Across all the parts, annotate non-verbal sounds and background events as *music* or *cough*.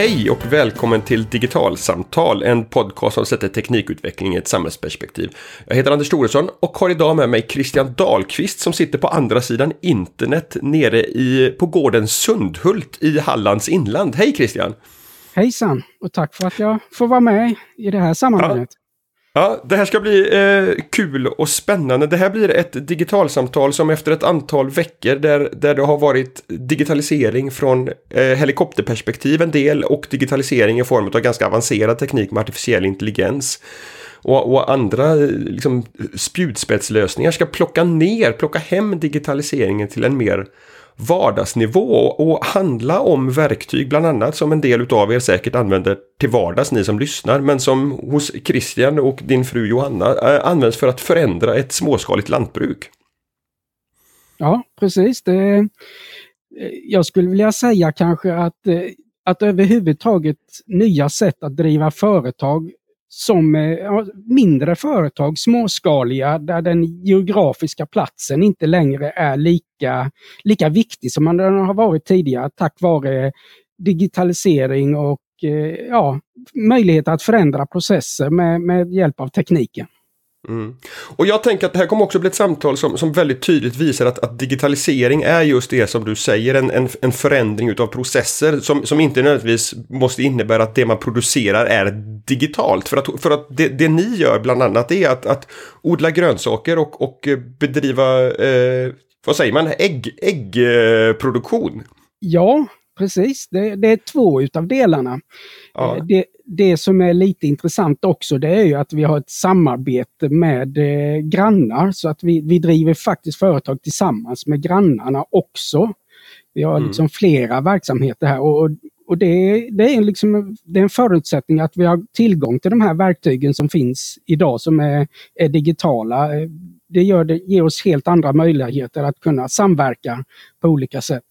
Hej och välkommen till Digitalsamtal, en podcast som sätter teknikutveckling i ett samhällsperspektiv. Jag heter Anders Thoresson och har idag med mig Christian Dahlqvist som sitter på andra sidan internet nere i, på gården Sundhult i Hallands inland. Hej Christian! Hejsan och tack för att jag får vara med i det här sammanhanget. Ja. Ja, det här ska bli eh, kul och spännande. Det här blir ett digitalsamtal som efter ett antal veckor där, där det har varit digitalisering från eh, helikopterperspektiv en del och digitalisering i form av ganska avancerad teknik med artificiell intelligens. Och, och andra eh, liksom, spjutspetslösningar ska plocka ner, plocka hem digitaliseringen till en mer vardagsnivå och handla om verktyg bland annat som en del utav er säkert använder till vardags ni som lyssnar men som hos Christian och din fru Johanna eh, används för att förändra ett småskaligt lantbruk. Ja, precis. Det, eh, jag skulle vilja säga kanske att, eh, att överhuvudtaget nya sätt att driva företag som eh, mindre företag, småskaliga, där den geografiska platsen inte längre är lika, lika viktig som den har varit tidigare tack vare digitalisering och eh, ja, möjlighet att förändra processer med, med hjälp av tekniken. Mm. Och jag tänker att det här kommer också bli ett samtal som, som väldigt tydligt visar att, att digitalisering är just det som du säger, en, en, en förändring utav processer som, som inte nödvändigtvis måste innebära att det man producerar är digitalt. För att, för att det, det ni gör bland annat är att, att odla grönsaker och, och bedriva, eh, vad säger man, ägg, äggproduktion. Ja, precis. Det, det, är två utav delarna. Ja. Eh, det, det som är lite intressant också det är ju att vi har ett samarbete med eh, grannar så att vi, vi driver faktiskt företag tillsammans med grannarna också. Vi har mm. liksom flera verksamheter här och, och det, det, är liksom, det är en förutsättning att vi har tillgång till de här verktygen som finns idag som är, är digitala. Det, gör det ger oss helt andra möjligheter att kunna samverka på olika sätt.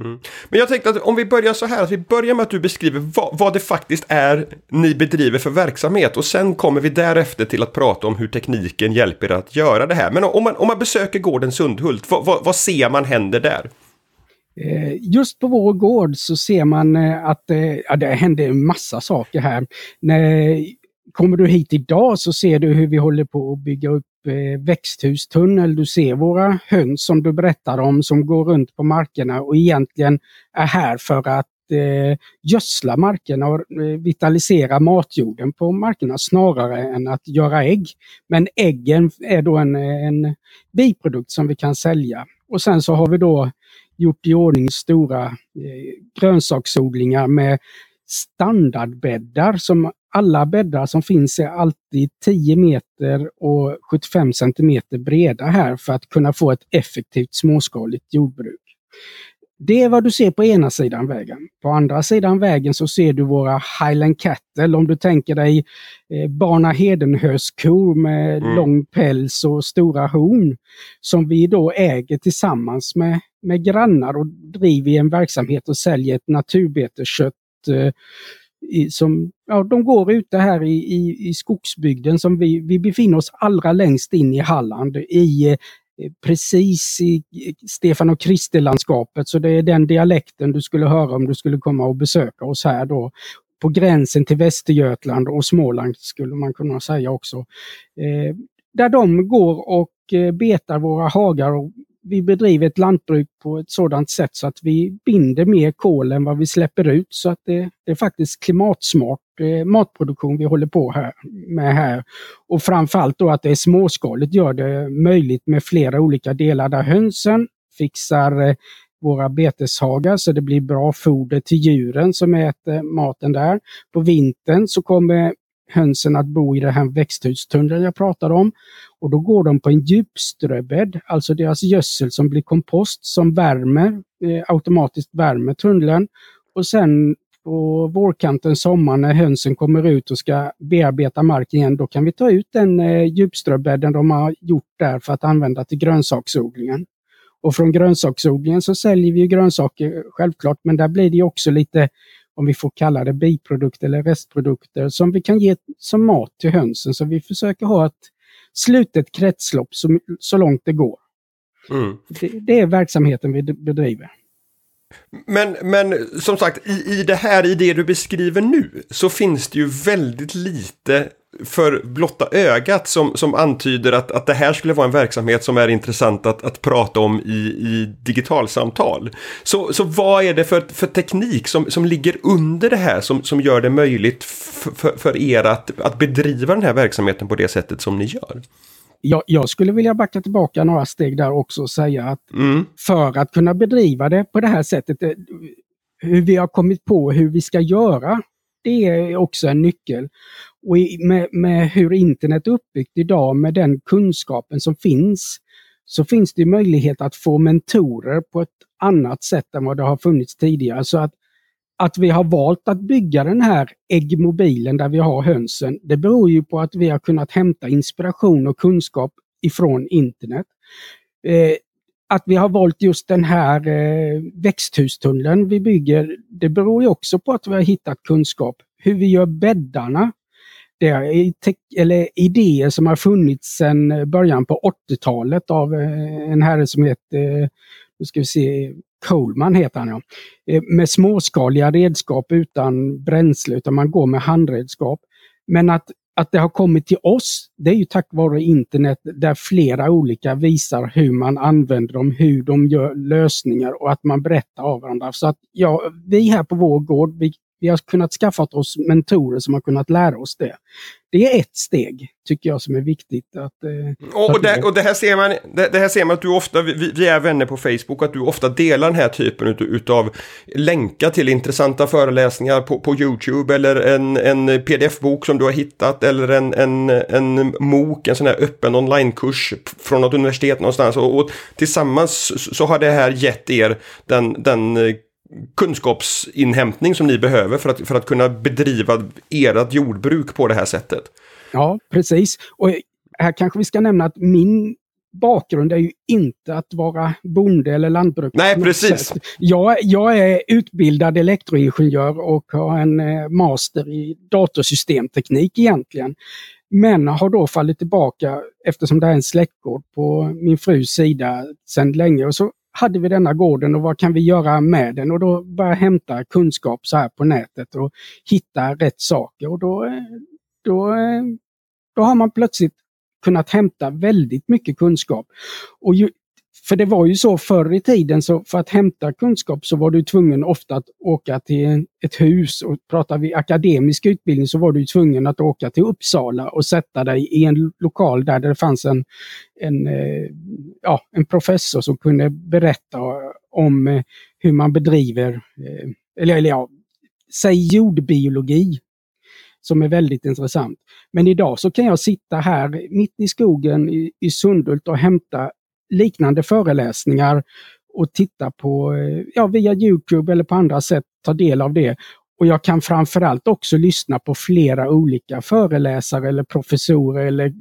Mm. Men jag tänkte att om vi börjar så här, att vi börjar med att du beskriver vad, vad, det faktiskt är ni bedriver för verksamhet och sen kommer vi därefter till att prata om hur tekniken hjälper er att göra det här. Men om man, om man besöker gården Sundhult, vad, vad, vad ser man händer där? Eh, just på vår gård så ser man eh, att eh, ja, det händer en massa saker här. När, kommer du hit idag så ser du hur vi håller på att bygga upp Eh, växthustunnel. Du ser våra höns som du berättar om som går runt på markerna och egentligen är här för att eh, gödsla markerna och eh, vitalisera matjorden på markerna snarare än att göra ägg. Men äggen är då en, en biprodukt som vi kan sälja. Och sen så har vi då gjort i ordning stora eh, grönsaksodlingar med standardbäddar som alla bäddar som finns är alltid 10 meter och 75 centimeter breda här för att kunna få ett effektivt småskaligt jordbruk. Det är vad du ser på ena sidan vägen. På andra sidan vägen så ser du våra Highland Cattle. Om du tänker dig eh, Barna Hedenhöskor med mm. lång päls och stora horn. Som vi då äger tillsammans med, med grannar och driver en verksamhet och säljer ett naturbeteskött eh, i, som, ja, de går ute här i, i, i skogsbygden som vi, vi befinner oss allra längst in i Halland i eh, precis i Stefan och Krister-landskapet. Så det är den dialekten du skulle höra om du skulle komma och besöka oss här då. På gränsen till Västergötland och Småland skulle man kunna säga också. Eh, där de går och eh, betar våra hagar och vi bedriver ett lantbruk på ett sådant sätt så att vi binder mer kol än vad vi släpper ut. Så att det, det är faktiskt klimatsmart eh, matproduktion vi håller på här, med här. Och framförallt då att det är småskaligt gör det möjligt med flera olika delar där hönsen fixar eh, våra beteshagar så det blir bra foder till djuren som äter maten där. På vintern så kommer hönsen att bo i den här växthustunneln jag pratade om. Och då går de på en djupströbädd, alltså deras gödsel som blir kompost som värmer, eh, automatiskt värmer tunneln. Och sen på vårkanten, sommaren, när hönsen kommer ut och ska bearbeta marken igen, då kan vi ta ut den eh, djupströbädden de har gjort där för att använda till grönsaksodlingen. Och från grönsaksodlingen så säljer vi grönsaker självklart, men där blir det också lite om vi får kalla det biprodukter eller restprodukter som vi kan ge som mat till hönsen. Så vi försöker ha ett slutet kretslopp så, så långt det går. Mm. Det, det, är verksamheten vi bedriver. Men, men som sagt, i, i det här, i det du beskriver nu, så finns det ju väldigt lite för blotta ögat som, som antyder att, att det här skulle vara en verksamhet som är intressant att, att prata om i, i digitalsamtal. Så, så vad är det för, för teknik som, som ligger under det här som, som gör det möjligt för, för er att, att bedriva den här verksamheten på det sättet som ni gör? Jag, jag, skulle vilja backa tillbaka några steg där också och säga att mm. för att kunna bedriva det på det här sättet, eh, hur vi har kommit på hur vi ska göra, det är också en nyckel. Och med, med hur internet är uppbyggt idag, med den kunskapen som finns, så finns det möjlighet att få mentorer på ett annat sätt än vad det har funnits tidigare. Så att, att vi har valt att bygga den här äggmobilen där vi har hönsen, det beror ju på att vi har kunnat hämta inspiration och kunskap ifrån internet. Eh, att vi har valt just den här eh, växthustunneln vi bygger, det beror ju också på att vi har hittat kunskap. Hur vi gör bäddarna, det är eller idéer som har funnits sedan början på 80-talet av eh, en herre som heter, eh, nu ska vi se, Coleman heter han ja. Eh, med småskaliga redskap utan bränsle, utan man går med handredskap. Men att, att det har kommit till oss, det är ju tack vare internet där flera olika visar hur man använder dem, hur de gör lösningar och att man berättar av varandra. Så att ja, vi här på vår gård, vi vi har kunnat skaffa oss mentorer som har kunnat lära oss det. Det är ett steg, tycker jag, som är viktigt. Att, eh, och, och, det, och det, här ser man, det, det, här ser man att du ofta, vi, vi, är vänner på Facebook, att du ofta delar den här typen ut, utav länkar till intressanta föreläsningar på, på YouTube eller en, en pdf-bok som du har hittat eller en, en, en MOOC, en sån här öppen onlinekurs från något universitet någonstans. Och, och tillsammans så har det här gett er den, den kunskapsinhämtning som ni behöver för att, för att kunna bedriva ert jordbruk på det här sättet. Ja, precis. Och här kanske vi ska nämna att min bakgrund är ju inte att vara bonde eller lantbrukare. Nej, precis. Jag, jag, är utbildad elektroingenjör och har en eh, master i datorsystemteknik egentligen. Men har då fallit tillbaka eftersom det är en släktgård på min frus sida sedan länge. Och så hade vi denna gården och vad kan vi göra med den? Och då börja hämta kunskap så här på nätet och hitta rätt saker. Och då, eh, då, eh, då har man plötsligt kunnat hämta väldigt mycket kunskap. Och ju, för det var ju så förr i tiden, så för att hämta kunskap så var du tvungen ofta att åka till ett hus. Och pratar vi akademisk utbildning så var du tvungen att åka till Uppsala och sätta dig i en lokal där det fanns en, en, eh, ja, en professor som kunde berätta om eh, hur man bedriver, eh, eller, eller ja, säg jordbiologi som är väldigt intressant. Men idag så kan jag sitta här mitt i skogen i, i Sundhult och hämta liknande föreläsningar och titta på, eh, ja, via Youtube eller på andra sätt ta del av det. Och jag kan framförallt också lyssna på flera olika föreläsare eller professorer eller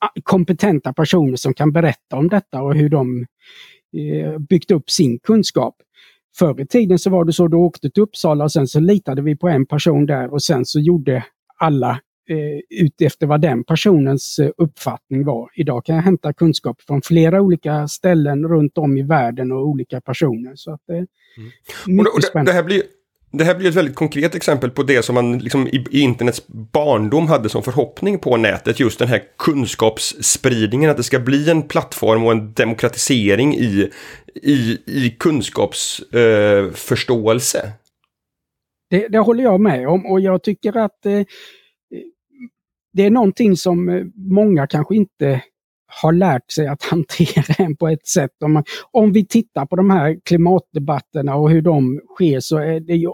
ah, kompetenta personer som kan berätta om detta och hur de eh, byggt upp sin kunskap. Förr i tiden så var det så, att du åkte till Uppsala och sen så litade vi på en person där och sen så gjorde alla eh, utefter vad den personens eh, uppfattning var. Idag kan jag hämta kunskap från flera olika ställen runt om i världen och olika personer. Så att det är mm. och det, det, här blir det här blir ett väldigt konkret exempel på det som man liksom i, i, internets barndom hade som förhoppning på nätet. Just den här kunskapsspridningen, att det ska bli en plattform och en demokratisering i, i, i kunskapsförståelse. Eh, det, det, håller jag med om och jag tycker att eh, det är någonting som eh, många kanske inte har lärt sig att *laughs* hantera än på ett sätt. Om, man, om vi tittar på de här klimatdebatterna och hur de sker så är det ju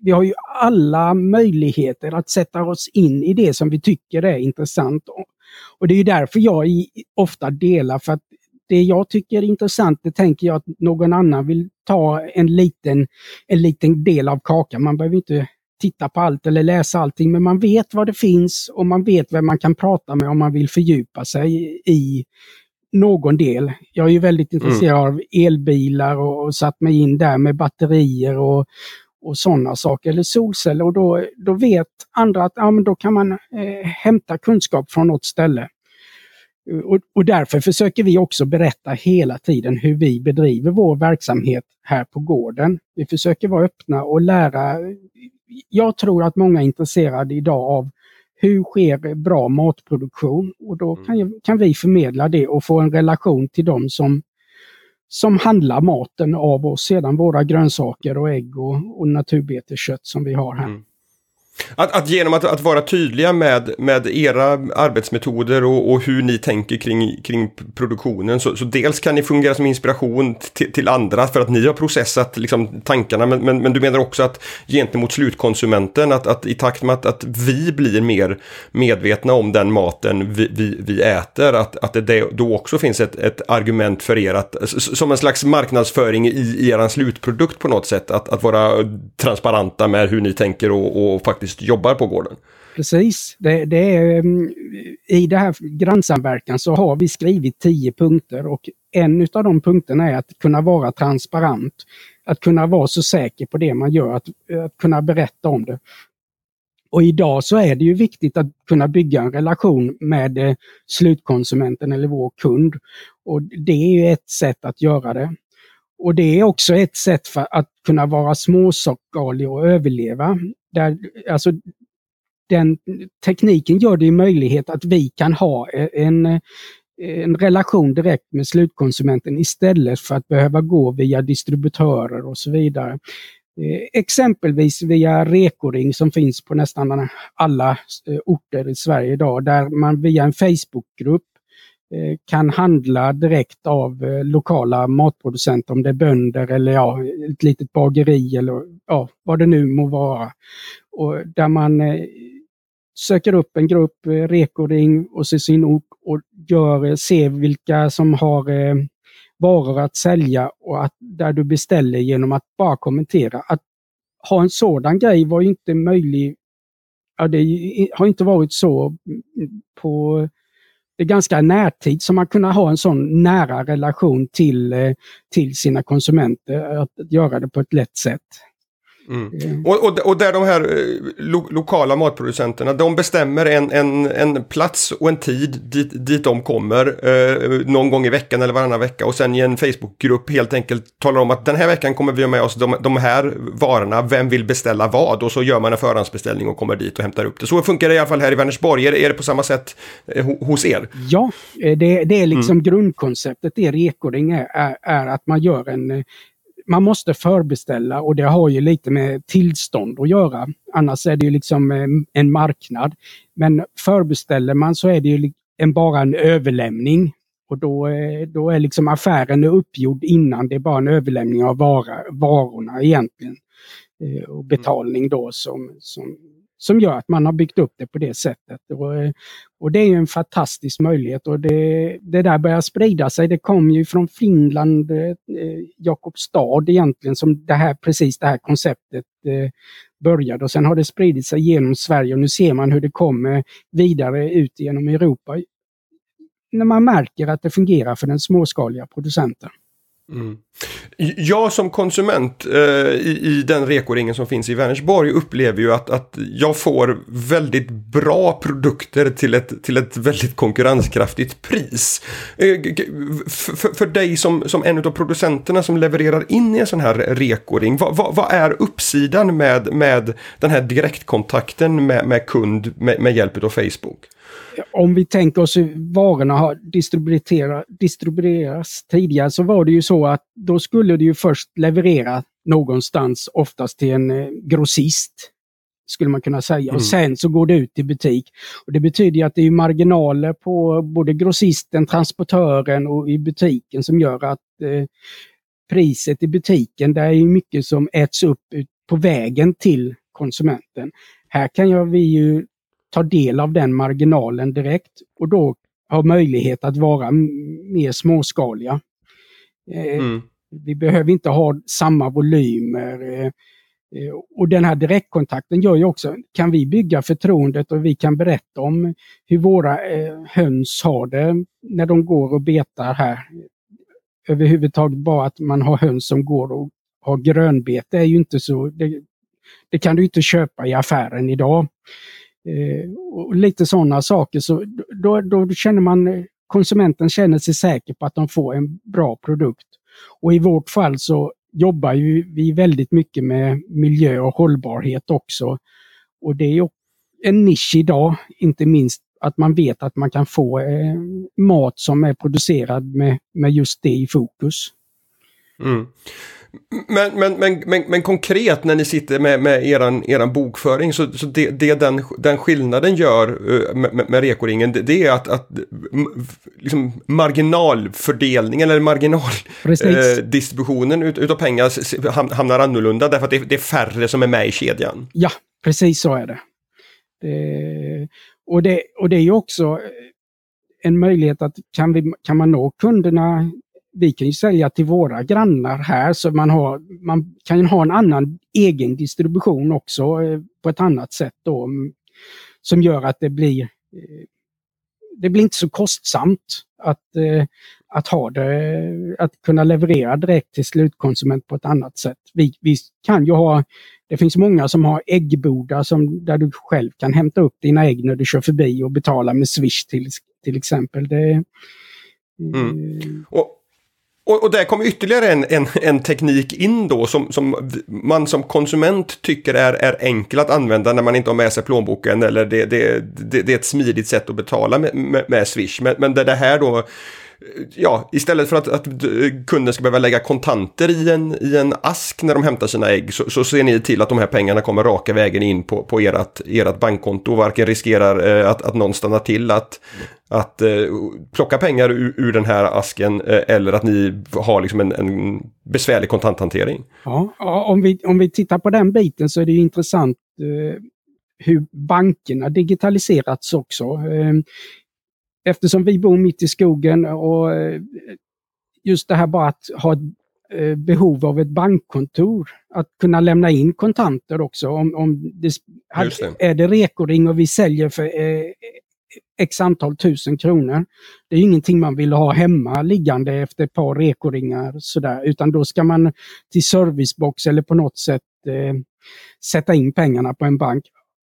vi har ju alla möjligheter att sätta oss in i det som vi tycker är intressant. Och det är därför jag ofta delar, för att det jag tycker är intressant, det tänker jag att någon annan vill ta en liten, en liten del av kakan. Man behöver inte titta på allt eller läsa allting, men man vet vad det finns och man vet vem man kan prata med om man vill fördjupa sig i någon del. Jag är ju väldigt mm. intresserad mm. av elbilar och, och satt mig in där med batterier och, och sådana saker, eller solceller. Och då, då vet andra att ja, men då kan man eh, hämta kunskap från något ställe. Och, och, därför försöker vi också berätta hela tiden hur vi bedriver vår verksamhet här på gården. Vi försöker vara öppna och lära. Jag tror att många är intresserade idag av hur sker bra matproduktion? Och då kan, mm. kan vi förmedla det och få en relation till dem som, som handlar maten av oss, sedan våra grönsaker och ägg och, och naturbeteskött som vi har här. Mm. Att, att genom att, att, vara tydliga med, med era arbetsmetoder och, och, hur ni tänker kring, kring produktionen så, så dels kan ni fungera som inspiration till, till andra för att ni har processat liksom, tankarna men, men, men, du menar också att gentemot slutkonsumenten att, att i takt med att, att vi blir mer medvetna om den maten vi, vi, vi äter att, att det då också finns ett, ett argument för er att som en slags marknadsföring i, i er slutprodukt på något sätt att, att vara transparenta med hur ni tänker och, och faktiskt faktiskt jobbar på gården. Precis. Det, det är, mm, I det här grannsamverkan så har vi skrivit tio punkter och en av de punkterna är att kunna vara transparent. Att kunna vara så säker på det man gör, att, att kunna berätta om det. Och idag så är det ju viktigt att kunna bygga en relation med eh, slutkonsumenten eller vår kund. Och Det är ju ett sätt att göra det. Och det är också ett sätt för att kunna vara småskalig och överleva. Där, alltså, den tekniken gör det möjligt att vi kan ha eh, en, eh, en relation direkt med slutkonsumenten istället för att behöva gå via distributörer och så vidare. Eh, exempelvis via Rekoring som finns på nästan alla orter i Sverige idag, där man via en Facebookgrupp Eh, kan handla direkt av eh, lokala matproducenter, om det är bönder eller ja, ett litet bageri eller ja, vad det nu må vara. Och där man eh, söker upp en grupp, Rekoring och ser sin ort och gör, ser vilka som har varor att sälja och att där du beställer genom att bara kommentera. Att ha en sådan grej var inte möjlig. Ja, det har inte varit så mm, på det är ganska närtid som man kunde ha en sån nära relation till, eh, till sina konsumenter, att göra det på ett lätt sätt. Mm. Eh. Och, och, och, där de här eh, lo, lokala matproducenterna, de bestämmer en, en, en plats och en tid dit, dit de kommer eh, någon gång i veckan eller varannan vecka och sen i en Facebookgrupp helt enkelt talar om att den här veckan kommer vi ha med oss de, de här varorna, vem vill beställa vad? Och så gör man en förhandsbeställning och kommer dit och hämtar upp det. Så funkar det i alla fall här i Vänersborg. Är, är det på samma sätt eh, hos er? Ja, det, det är liksom mm. grundkonceptet i Rekoring är, är, är att man gör en man måste förbeställa och det har ju lite med tillstånd att göra. Annars är det ju liksom eh, en marknad. Men förbeställer man så är det ju en, bara en överlämning. Och då, eh, då är liksom affären uppgjord innan det är bara en överlämning av vara, varorna egentligen. Eh, och betalning då som, som som gör att man har byggt upp det på det sättet. Och, eh, och det är en fantastisk möjlighet och det, det där börjar sprida sig. Det kom ju från Finland, eh, Jakobstad egentligen, som det här, precis det här konceptet eh, började och sen har det spridit sig genom Sverige och nu ser man hur det kommer vidare ut genom Europa. När man märker att det fungerar för den småskaliga producenten. Mm. Jag som konsument eh, i, i, den rekoringen som finns i Vänersborg upplever ju att, att jag får väldigt bra produkter till ett, till ett väldigt konkurrenskraftigt pris. Eh, för, för dig som, som en av producenterna som levererar in i en sån här rekoring, vad, vad, vad är uppsidan med, med den här direktkontakten med, med kund med, med hjälp av Facebook? Om vi tänker oss hur varorna har distribuerats tidigare så var det ju så att då skulle det ju först leverera någonstans, oftast till en eh, grossist skulle man kunna säga. Mm. Och sen så går det ut i butik. Och Det betyder att det är marginaler på både grossisten, transportören och i butiken som gör att eh, priset i butiken, det är mycket som äts upp på vägen till konsumenten. Här kan jag, vi ju ta del av den marginalen direkt och då ha möjlighet att vara mer småskaliga. Eh, mm. Vi behöver inte ha samma volymer. Eh, eh, och den här direktkontakten gör ju också, kan vi bygga förtroendet och vi kan berätta om hur våra höns har det när de går och betar här. Överhuvudtaget bara att man har höns som går och har grönbete är ju inte så, det, det kan du inte köpa i affären idag. Eh, och lite sådana saker. Så då, då, känner man eh, konsumenten känner sig säker på att de får en bra produkt. Och i vårt fall så jobbar ju vi väldigt mycket med miljö och hållbarhet också. Och det är ju en nisch idag, inte minst att man vet att man kan få eh, mat som är producerad med, med just det i fokus. Mm. Men, men, men, men, men, konkret när ni sitter med, med eran, eran bokföring så, så det, det den, den skillnaden gör eh, med, med rekoringen det, det är att, att liksom marginalfördelningen eller marginaldistributionen ut, utav pengar hamnar annorlunda därför att det, det, är färre som är med i kedjan. Ja, precis så är det. det och, det och det är ju också en möjlighet att kan, vi, kan man nå kunderna vi kan ju sälja till våra grannar här så man, har, man kan ha en annan egen distribution också eh, på ett annat sätt då. Mm, som gör att det blir eh, det blir inte så kostsamt att, eh, att ha det, eh, att kunna leverera direkt till slutkonsument på ett annat sätt. Vi, vi kan ju ha, det finns många som har äggbodar som, där du själv kan hämta upp dina ägg när du kör förbi och betala med Swish till, till exempel. Det, eh, mm. och, och, och där kommer ytterligare en, en, en teknik in då som, som man som konsument tycker är, är enkel att använda när man inte har med sig plånboken eller det, det, det, det är ett smidigt sätt att betala med, med, med Swish. Men, men det, det här då ja, istället för att, att eh, kunden ska behöva lägga kontanter i en, i en ask när de hämtar sina ägg så, så ser ni till att de här pengarna kommer raka vägen in på, på ert, ert bankkonto och varken riskerar eh, att, att någon stannar till att, att eh, plocka pengar ur, ur, den här asken eh, eller att ni har liksom en, en besvärlig kontanthantering. Ja, om, vi, om vi tittar på den biten så är det intressant eh, hur bankerna digitaliserats också. Eh, Eh, eftersom vi bor mitt i skogen och eh, just det här bara att ha ett eh, behov av ett bankkontor, att kunna lämna in kontanter också. Om, om det, det. Är det rekoring och vi säljer för eh, x antal tusen kronor. Det är ingenting man vill ha hemma liggande efter ett par rekoringar sådär, utan då ska man till servicebox eller på något sätt eh, sätta in pengarna på en bank.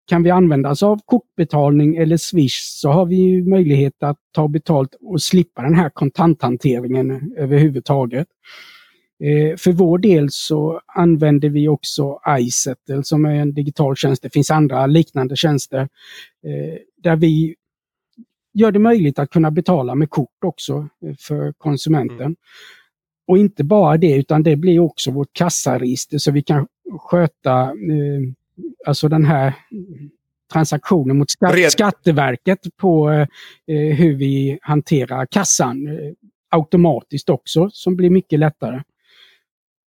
Kan vi använda oss av kortbetalning eller Swish så har vi möjlighet att ta betalt och slippa den här kontanthanteringen överhuvudtaget. Eh, för vår del så använder vi också iSettle som är en digital tjänst. Det finns andra liknande tjänster eh, där vi gör det möjligt att kunna betala med kort också eh, för konsumenten. Mm. Och inte bara det utan det blir också vårt kassaregister så vi kan sköta eh, alltså den här transaktionen mot skatt, Skatteverket på eh, hur vi hanterar kassan eh, automatiskt också som blir mycket lättare.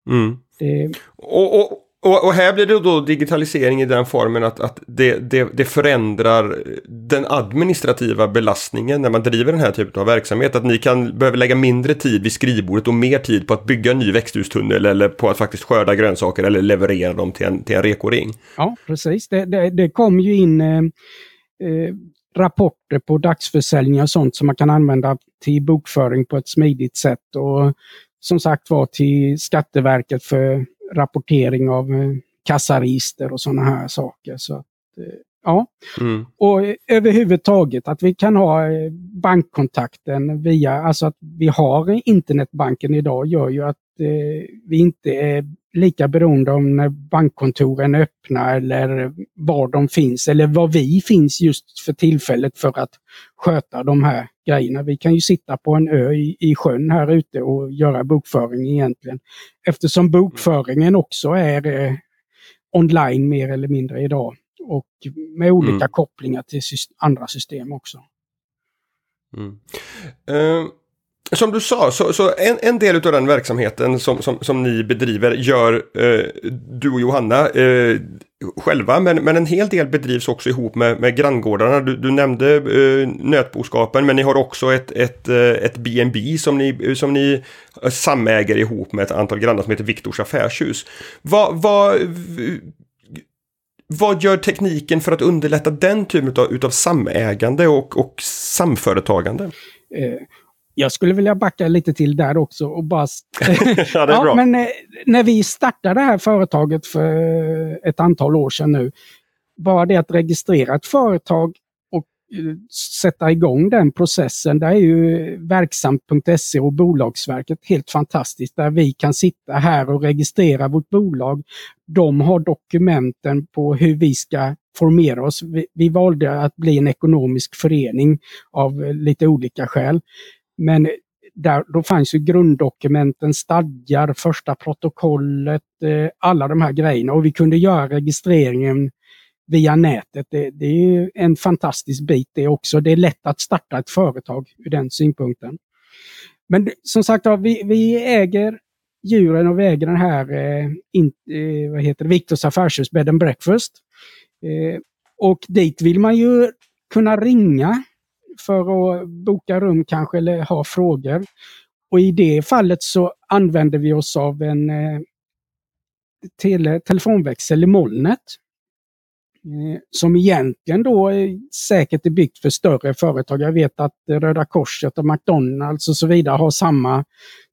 Mm. Det... Och, och, och, och, här blir det då digitalisering i den formen att, att det, det, det, förändrar den administrativa belastningen när man driver den här typen av verksamhet. Att ni kan behöva lägga mindre tid vid skrivbordet och mer tid på att bygga en ny växthustunnel eller på att faktiskt skörda grönsaker eller leverera dem till en, till en rekoring. Ja, precis. Det, det, det kom ju in eh, eh, rapporter på dagsförsäljningar och sånt som man kan använda till bokföring på ett smidigt sätt. Och som sagt var till Skatteverket för rapportering av eh, kassaregister och sådana här saker. Så att, eh, ja. Mm. Och överhuvudtaget att vi kan ha eh, bankkontakten via, alltså att vi har internetbanken idag gör ju att eh, vi inte är lika beroende om när bankkontoren är öppna eller var de finns eller var vi finns just för tillfället för att sköta de här grejerna. Vi kan ju sitta på en ö i, i sjön här ute och göra bokföring egentligen. Eftersom bokföringen också är eh, online mer eller mindre idag och med olika mm. kopplingar till syst andra system också. Mm. Uh, som du sa, så, så en, en, del av den verksamheten som, som, som ni bedriver gör eh, du och Johanna eh, själva, men, men en hel del bedrivs också ihop med, med granngårdarna. Du, du nämnde eh, nötboskapen, men ni har också ett, ett, eh, ett B&B som ni, som ni eh, samäger ihop med ett antal grannar som heter Viktors affärshus. Vad, vad, vad gör tekniken för att underlätta den typen av utav samägande och, och samföretagande? Eh, jag skulle vilja backa lite till där också och bara... *laughs* ja, det är bra. men eh, när vi startade det här företaget för ett antal år sedan nu, bara det att registrera ett företag och sätta igång den processen. Där är ju verksamt.se och Bolagsverket helt fantastiskt där vi kan sitta här och registrera vårt bolag. De har dokumenten på hur vi ska formera oss. Vi, vi valde att bli en ekonomisk förening av lite olika skäl. Men där, då fanns ju grunddokumenten, stadgar, första protokollet, eh, alla de här grejerna och vi kunde göra registreringen via nätet. Det, det är en fantastisk bit det också. Det är lätt att starta ett företag ur den synpunkten. Men som sagt vi, vi äger djuren och vi äger den här eh, in, eh, vad heter det, Victors affärshus Bed and Breakfast. Eh, och dit vill man ju kunna ringa för att boka rum kanske eller ha frågor. Och i det fallet så använder vi oss av en eh, tele, telefonväxel i molnet. Eh, som egentligen då är säkert är byggt för större företag. Jag vet att Röda Korset och McDonalds och så vidare har samma,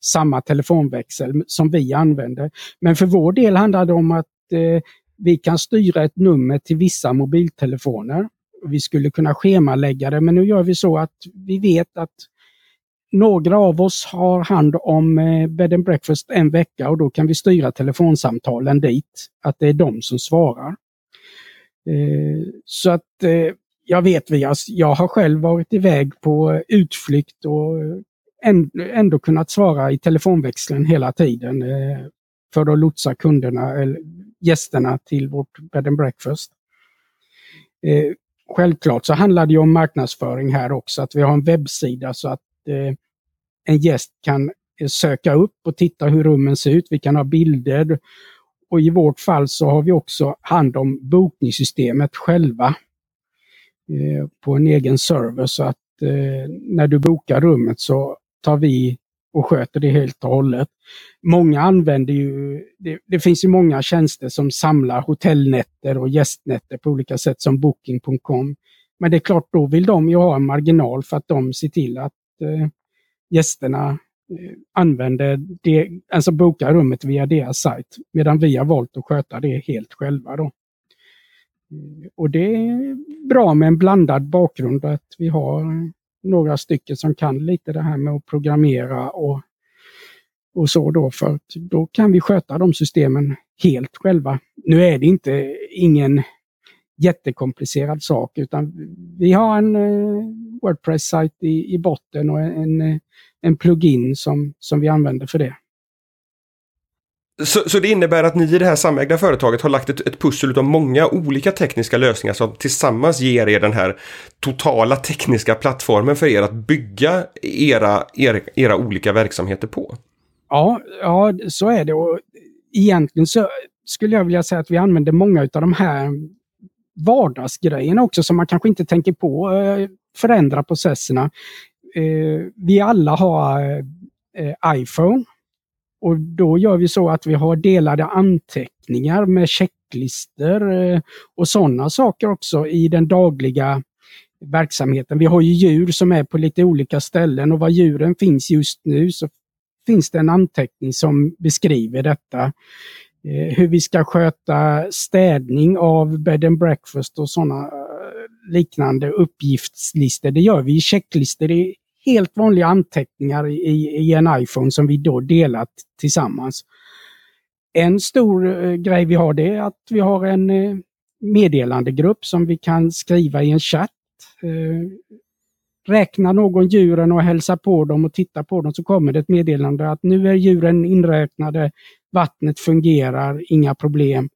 samma telefonväxel som vi använder. Men för vår del handlar det om att eh, vi kan styra ett nummer till vissa mobiltelefoner. Vi skulle kunna schemalägga det, men nu gör vi så att vi vet att några av oss har hand om eh, bed and breakfast en vecka och då kan vi styra telefonsamtalen dit, att det är de som svarar. Eh, så att eh, jag vet, jag har själv varit iväg på utflykt och ändå kunnat svara i telefonväxeln hela tiden för att lotsa kunderna, eller gästerna till vårt bed and breakfast. Självklart så handlar det om marknadsföring här också, att vi har en webbsida så att eh, en gäst kan eh, söka upp och titta hur rummen ser ut. Vi kan ha bilder och i vårt fall så har vi också hand om bokningssystemet själva eh, på en egen server så att eh, när du bokar rummet så tar vi och sköter det helt och hållet. Många använder ju, det, det, finns ju många tjänster som samlar hotellnätter och gästnätter på olika sätt som Booking.com. Men det är klart, då vill de ju ha en marginal för att de ser till att eh, gästerna Eh, använder det, alltså bokar rummet via deras sajt. Medan vi har valt att sköta det helt själva. Då. Och det är bra med en blandad bakgrund att vi har några stycken som kan lite det här med att programmera och, och så då för att då kan vi sköta de systemen helt själva. Nu är det inte ingen jättekomplicerad sak utan vi har en eh, Wordpress-sajt i, i botten och en, en en plugin som, som vi använder för det. Så, så, det innebär att ni i det här samägda företaget har lagt ett, ett pussel av många olika tekniska lösningar som tillsammans ger er den här totala tekniska plattformen för er att bygga era, era, era olika verksamheter på? Ja, ja, så är det. Och egentligen så skulle jag vilja säga att vi använder många av de här vardagsgrejerna också som man kanske inte tänker på eh, förändra processerna eh, vi alla har eh, iPhone. Och då gör vi så att vi har delade anteckningar med checklister eh, och sådana saker också i den dagliga verksamheten. Vi har ju djur som är på lite olika ställen och var djuren finns just nu så finns det en anteckning som beskriver detta. Eh, hur vi ska sköta städning av bed and breakfast och sådana eh, liknande uppgiftslistor. Det gör vi i checklistor i helt vanliga anteckningar i, i en iPhone som vi då delat tillsammans. En stor eh, grej vi har det är att vi har en eh, meddelandegrupp som vi kan skriva i en chatt. Eh, räknar någon djuren och hälsar på dem och tittar på dem så kommer det ett meddelande att nu är djuren inräknade, vattnet fungerar, inga problem.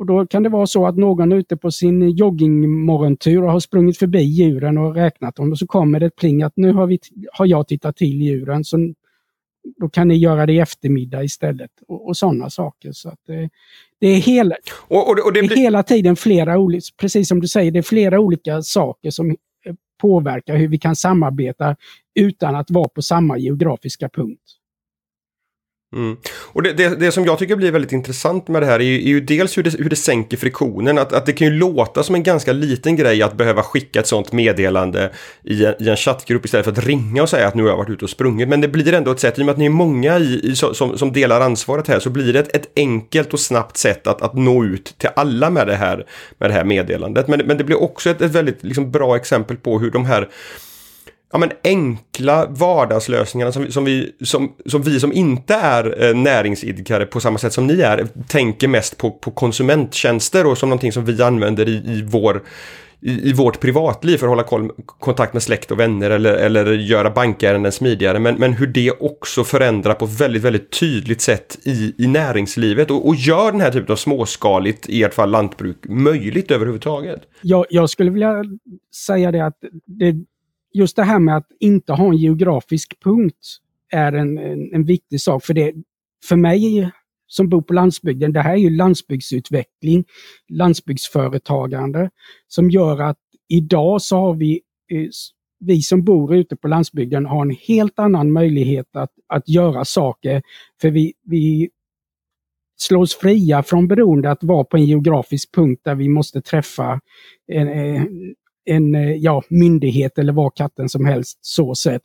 Och då kan det vara så att någon är ute på sin joggingmorgontur och har sprungit förbi djuren och räknat dem och så kommer det ett pling att nu har, vi, har jag tittat till djuren så då kan ni göra det i eftermiddag istället och, och sådana saker. Så att det, det är, hela, och, och, och det blir... hela tiden flera olika, precis som du säger, det är flera olika saker som påverkar hur vi kan samarbeta utan att vara på samma geografiska punkt. Mm. Och det, det, det, som jag tycker blir väldigt intressant med det här är ju, är ju dels hur det, hur det sänker friktionen. Att, att det kan ju låta som en ganska liten grej att behöva skicka ett sånt meddelande i en, i en chattgrupp istället för att ringa och säga att nu har jag varit ute och sprungit. Men det blir ändå ett sätt, i och med att ni är många i, i som, som delar ansvaret här, så blir det ett, ett enkelt och snabbt sätt att, att nå ut till alla med det här, med det här meddelandet. Men, men det blir också ett, ett väldigt liksom, bra exempel på hur de här ja, men enkla vardagslösningarna som, som, vi, som, som vi som inte är eh, näringsidkare på samma sätt som ni är tänker mest på, på konsumenttjänster och som någonting som vi använder i, i vår i, i, vårt privatliv för att hålla koll, kontakt med släkt och vänner eller, eller göra bankärenden smidigare. Men, men hur det också förändrar på ett väldigt, väldigt tydligt sätt i, i näringslivet och, och gör den här typen av småskaligt, i ert fall lantbruk, möjligt överhuvudtaget. Jag, jag skulle vilja säga det att det, just det här med att inte ha en geografisk punkt är en, en, en viktig sak. För, det, för mig som bor på landsbygden, det här är ju landsbygdsutveckling, landsbygdsföretagande som gör att idag så har vi, eh, vi som bor ute på landsbygden har en helt annan möjlighet att, att göra saker. För vi, vi slås fria från beroende att vara på en geografisk punkt där vi måste träffa en, eh, en eh, ja, myndighet eller vad katten som helst så sett.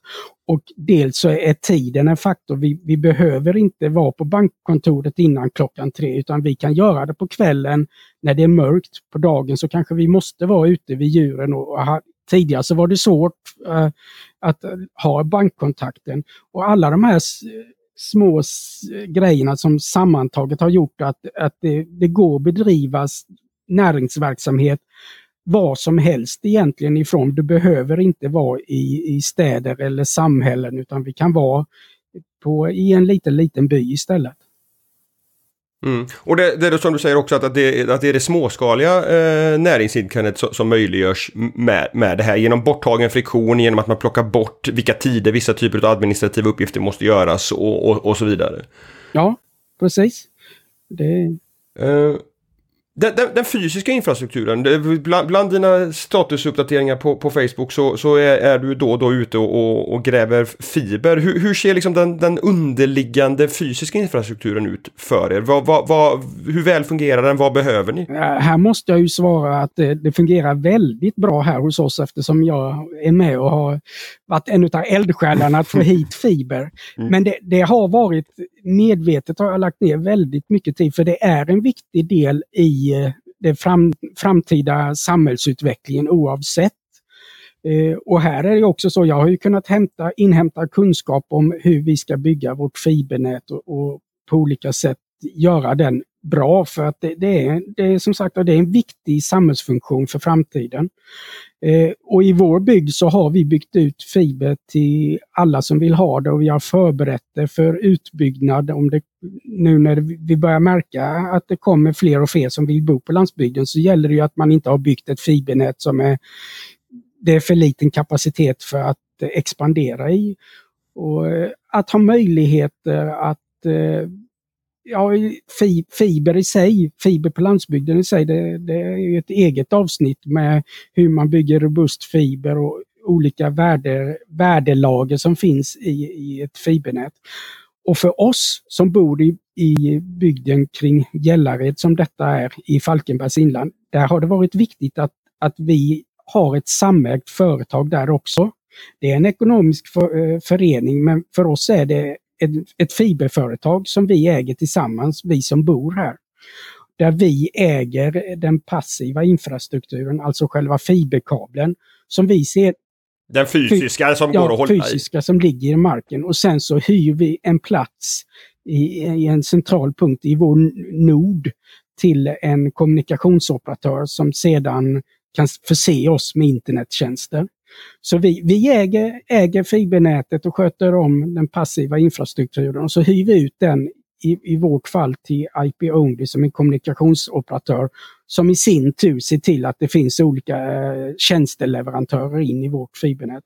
Och dels så är tiden en faktor. Vi, vi behöver inte vara på bankkontoret innan klockan tre utan vi kan göra det på kvällen när det är mörkt. På dagen så kanske vi måste vara ute vid djuren. Och, och tidigare så var det svårt äh, att eh, ha bankkontakten. Och alla de här små grejerna som sammantaget har gjort att, att det, det går att bedriva näringsverksamhet vad som helst egentligen ifrån. Du behöver inte vara i, i städer eller samhällen utan vi kan vara på, i en liten, liten by istället. Mm. Och det, det är som du säger också att, att, det, att det är det småskaliga eh, näringsidkandet som, som möjliggörs med, med det här genom borttagen friktion, genom att man plockar bort vilka tider vissa typer av administrativa uppgifter måste göras och, och, och så vidare. Ja, precis. Det... Eh, den, den, den, fysiska infrastrukturen, bland, bland dina statusuppdateringar på, på Facebook så, så är, är, du då och då ute och, och, och gräver fiber. Hur, hur ser liksom den, den, underliggande fysiska infrastrukturen ut för er? Vad, vad, vad, hur väl fungerar den? Vad behöver ni? Här måste jag ju svara att det, det, fungerar väldigt bra här hos oss eftersom jag är med och har varit en av eldsjälarna att få hit fiber. Mm. Men det, det har varit medvetet har jag lagt ner väldigt mycket tid för det är en viktig del i eh, den fram, framtida samhällsutvecklingen oavsett. Eh, och här är det också så, jag har ju kunnat hämta, inhämta kunskap om hur vi ska bygga vårt fibernät och, och på olika sätt göra den bra för att det, det, är, det är som sagt det är en viktig samhällsfunktion för framtiden. Eh, och i vår bygd så har vi byggt ut fiber till alla som vill ha det och vi har förberett det för utbyggnad. Om det, nu när vi börjar märka att det kommer fler och fler som vill bo på landsbygden så gäller det ju att man inte har byggt ett fibernät som är, det är för liten kapacitet för att expandera i. Och eh, att ha möjligheter att eh, ja, fiber i sig, fiber på landsbygden i sig, det, det är ett eget avsnitt med hur man bygger robust fiber och olika värde, värdelager som finns i, i ett fibernät. Och för oss som bor i, i bygden kring Gällared som detta är i Falkenbergs inland, där har det varit viktigt att, att vi har ett samägt företag där också. Det är en ekonomisk för, eh, förening men för oss är det ett, ett fiberföretag som vi äger tillsammans, vi som bor här. Där vi äger den passiva infrastrukturen, alltså själva fiberkabeln, som vi ser den fysiska som ja, går att hålla fysiska i. som ligger i marken och sen så hyr vi en plats i, i, en central punkt i vår nod till en kommunikationsoperatör som sedan kan förse oss med internettjänster. Så vi, vi äger, äger fibernätet och sköter om den passiva infrastrukturen och så hyr vi ut den i, i vårt fall till IP Only som en kommunikationsoperatör som i sin tur ser till att det finns olika eh, tjänsteleverantörer in i vårt fibernät.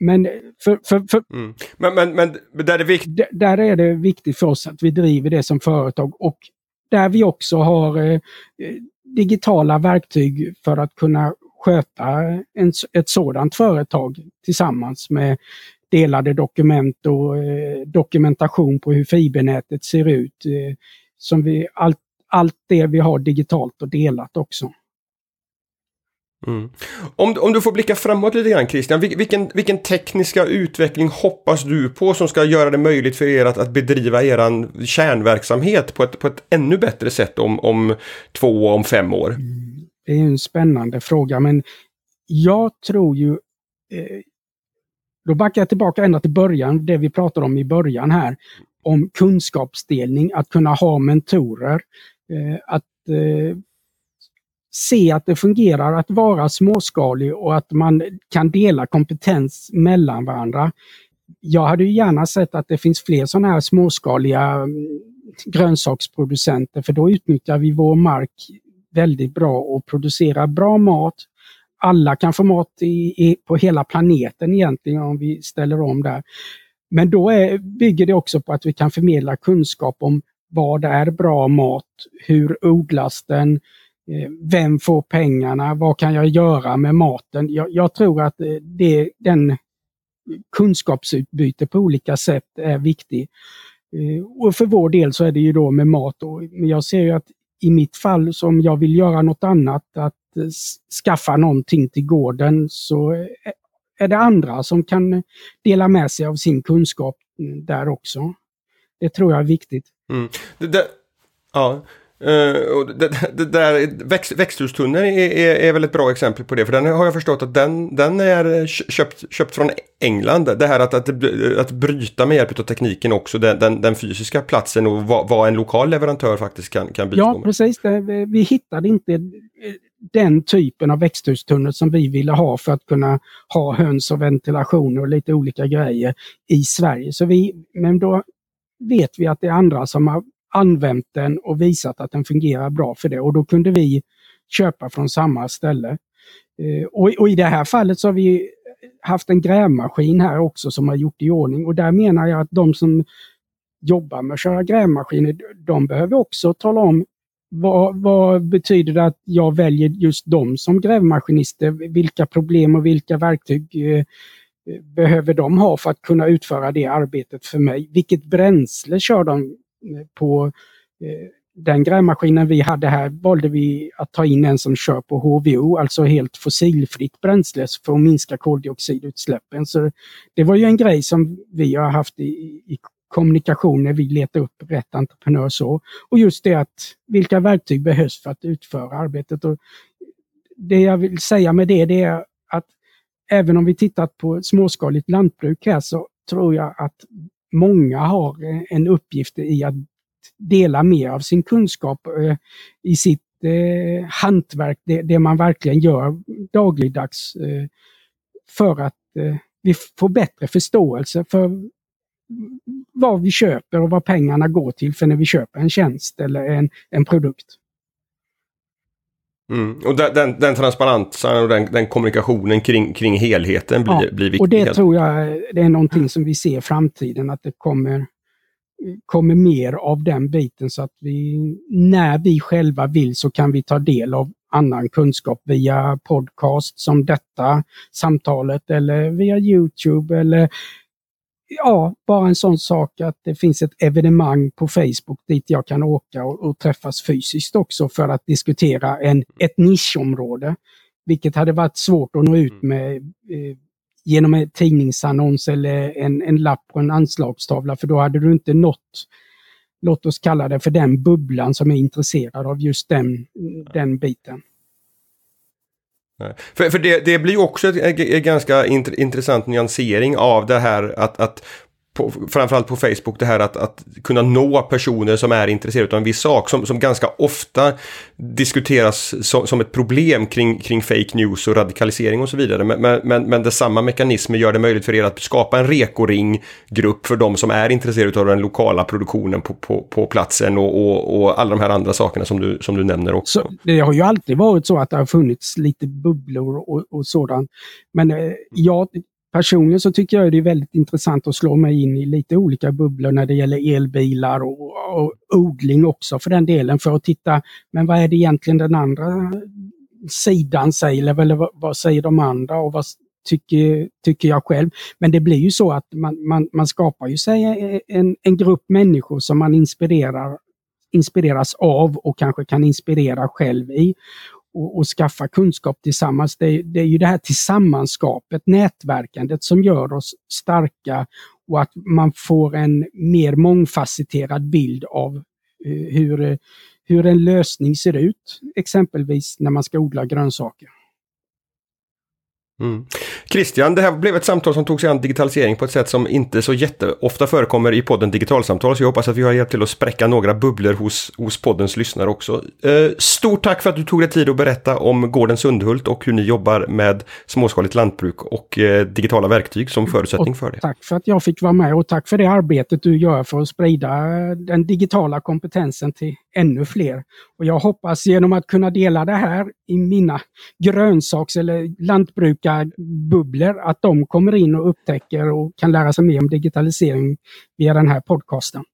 Men, för, för, för mm. men, men, men där, är viktigt... där är det viktigt för oss att vi driver det som företag och där vi också har eh, digitala verktyg för att kunna sköta en, ett sådant företag tillsammans med delade dokument och eh, dokumentation på hur fibernätet ser ut. Eh, som vi, allt, allt det vi har digitalt och delat också. Mm. Om, om du får blicka framåt lite grann Christian, vilken, vilken tekniska utveckling hoppas du på som ska göra det möjligt för er att, att bedriva er kärnverksamhet på ett, på ett ännu bättre sätt om, om två, om fem år? Mm. Det är en spännande fråga men jag tror ju eh, då backar jag tillbaka ända till början, det vi pratade om i början här, om kunskapsdelning, att kunna ha mentorer, eh, att eh, se att det fungerar att vara småskalig och att man kan dela kompetens mellan varandra. Jag hade gärna sett att det finns fler sådana här småskaliga mm, grönsaksproducenter för då utnyttjar vi vår mark väldigt bra och producerar bra mat. Alla kan få mat i, i, på hela planeten egentligen om vi ställer om där. Men då är, bygger det också på att vi kan förmedla kunskap om vad är bra mat, hur odlas den, eh, vem får pengarna? Vad kan jag göra med maten? Jag, jag tror att eh, det, den kunskapsutbyte på olika sätt är viktig. Eh, och för vår del så är det ju då med mat. Men jag ser ju att i mitt fall som jag vill göra något annat, att eh, skaffa någonting till gården, så eh, är det andra som kan dela med sig av sin kunskap mm, där också. Det tror jag är viktigt. Mm. Det, det, ja. Uh, det, det, där, växt, växthustunneln är, är, är, väl ett bra exempel på det. För den har jag förstått att den, den är köpt, köpt från England. Det här att, att, att bryta med hjälp av tekniken också, den, den, den fysiska platsen och vad, vad, en lokal leverantör faktiskt kan, kan bistå Ja, precis. Det, vi hittade inte den typen av växthustunnel som vi ville ha för att kunna ha höns och ventilation och lite olika grejer i Sverige. Så vi, men då vet vi att det är andra som har använt den och visat att den fungerar bra för det och då kunde vi köpa från samma ställe. Eh, och, och, i det här fallet så har vi haft en grävmaskin här också som har gjort i ordning och där menar jag att de som jobbar med att köra grävmaskiner, de behöver också tala om vad, vad, betyder det att jag väljer just dem som grävmaskinister? Vilka problem och vilka verktyg eh, behöver de ha för att kunna utföra det arbetet för mig? Vilket bränsle kör de på eh, den grävmaskinen vi hade här valde vi att ta in en som kör på HVO, alltså helt fossilfritt bränsle för att minska koldioxidutsläppen. Så det var ju en grej som vi har haft i, i kommunikation när vi letar upp rätt entreprenör. Så. Och just det att vilka verktyg behövs för att utföra arbetet. Och det jag vill säga med det, det är att även om vi tittat på småskaligt lantbruk här så tror jag att många har en uppgift i att dela mer av sin kunskap eh, i sitt eh, hantverk, det, det, man verkligen gör dagligdags eh, för att eh, vi får bättre förståelse för vad vi köper och vad pengarna går till för när vi köper en tjänst eller en, en produkt. Mm. Och den, den, transparensen och den, den, kommunikationen kring, kring helheten blir, ja, blir viktig. Och det tror jag det är någonting som vi ser i framtiden, att det kommer, kommer mer av den biten så att vi, när vi själva vill så kan vi ta del av annan kunskap via podcast som detta samtalet eller via Youtube eller ja, bara en sån sak att det finns ett evenemang på Facebook dit jag kan åka och, och träffas fysiskt också för att diskutera en, ett nischområde. Vilket hade varit svårt att nå ut mm. med eh, genom en tidningsannons eller en, en lapp på en anslagstavla för då hade du inte nått, låt oss kalla det för den bubblan som är intresserad av just den, den biten. För, för det, det blir också en ganska int intressant nyansering av det här att, att på, framförallt på Facebook det här att, att kunna nå personer som är intresserade av en viss sak som, som ganska ofta diskuteras som, som ett problem kring, kring fake news och radikalisering och så vidare. Men, men, men det samma mekanismer gör det möjligt för er att skapa en rekoringgrupp för de som är intresserade av den lokala produktionen på, på, på platsen och, och, och, alla de här andra sakerna som du, som du nämner också. Så det har ju alltid varit så att det har funnits lite bubblor och, och sådant. Men eh, jag Personligen så tycker jag det är väldigt intressant att slå mig in i lite olika bubblor när det gäller elbilar och, och odling också för den delen. För att titta, men vad är det egentligen den andra sidan säger? Eller vad, vad säger de andra och vad tycker, tycker jag själv. Men det blir ju så att man, man, man skapar ju sig en, en grupp människor som man inspirerar, inspireras av och kanske kan inspirera själv i och, och skaffa kunskap tillsammans. Det, det, är ju det här tillsammanskapet, nätverkandet som gör oss starka och att man får en mer mångfacetterad bild av eh, hur, hur en lösning ser ut, exempelvis när man ska odla grönsaker. Mm. Christian, det här blev ett samtal som tog sig an digitalisering på ett sätt som inte så jätteofta förekommer i podden Digitalsamtal. Så jag hoppas att vi har hjälpt till att spräcka några bubblor hos, hos poddens lyssnare också. Eh, stort tack för att du tog dig tid att berätta om gården Sundhult och hur ni jobbar med småskaligt lantbruk och eh, digitala verktyg som förutsättning och för det. Tack för att jag fick vara med och tack för det arbetet du gör för att sprida den digitala kompetensen till ännu fler. Och jag hoppas genom att kunna dela det här i mina grönsaks eller lantbrukarbubblor att de kommer in och upptäcker och kan lära sig mer om digitalisering via den här podcasten.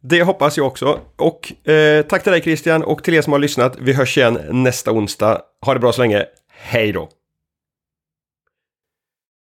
Det hoppas jag också. Och eh, tack till dig Christian och till er som har lyssnat. Vi hörs igen nästa onsdag. Ha det bra så länge. Hej då!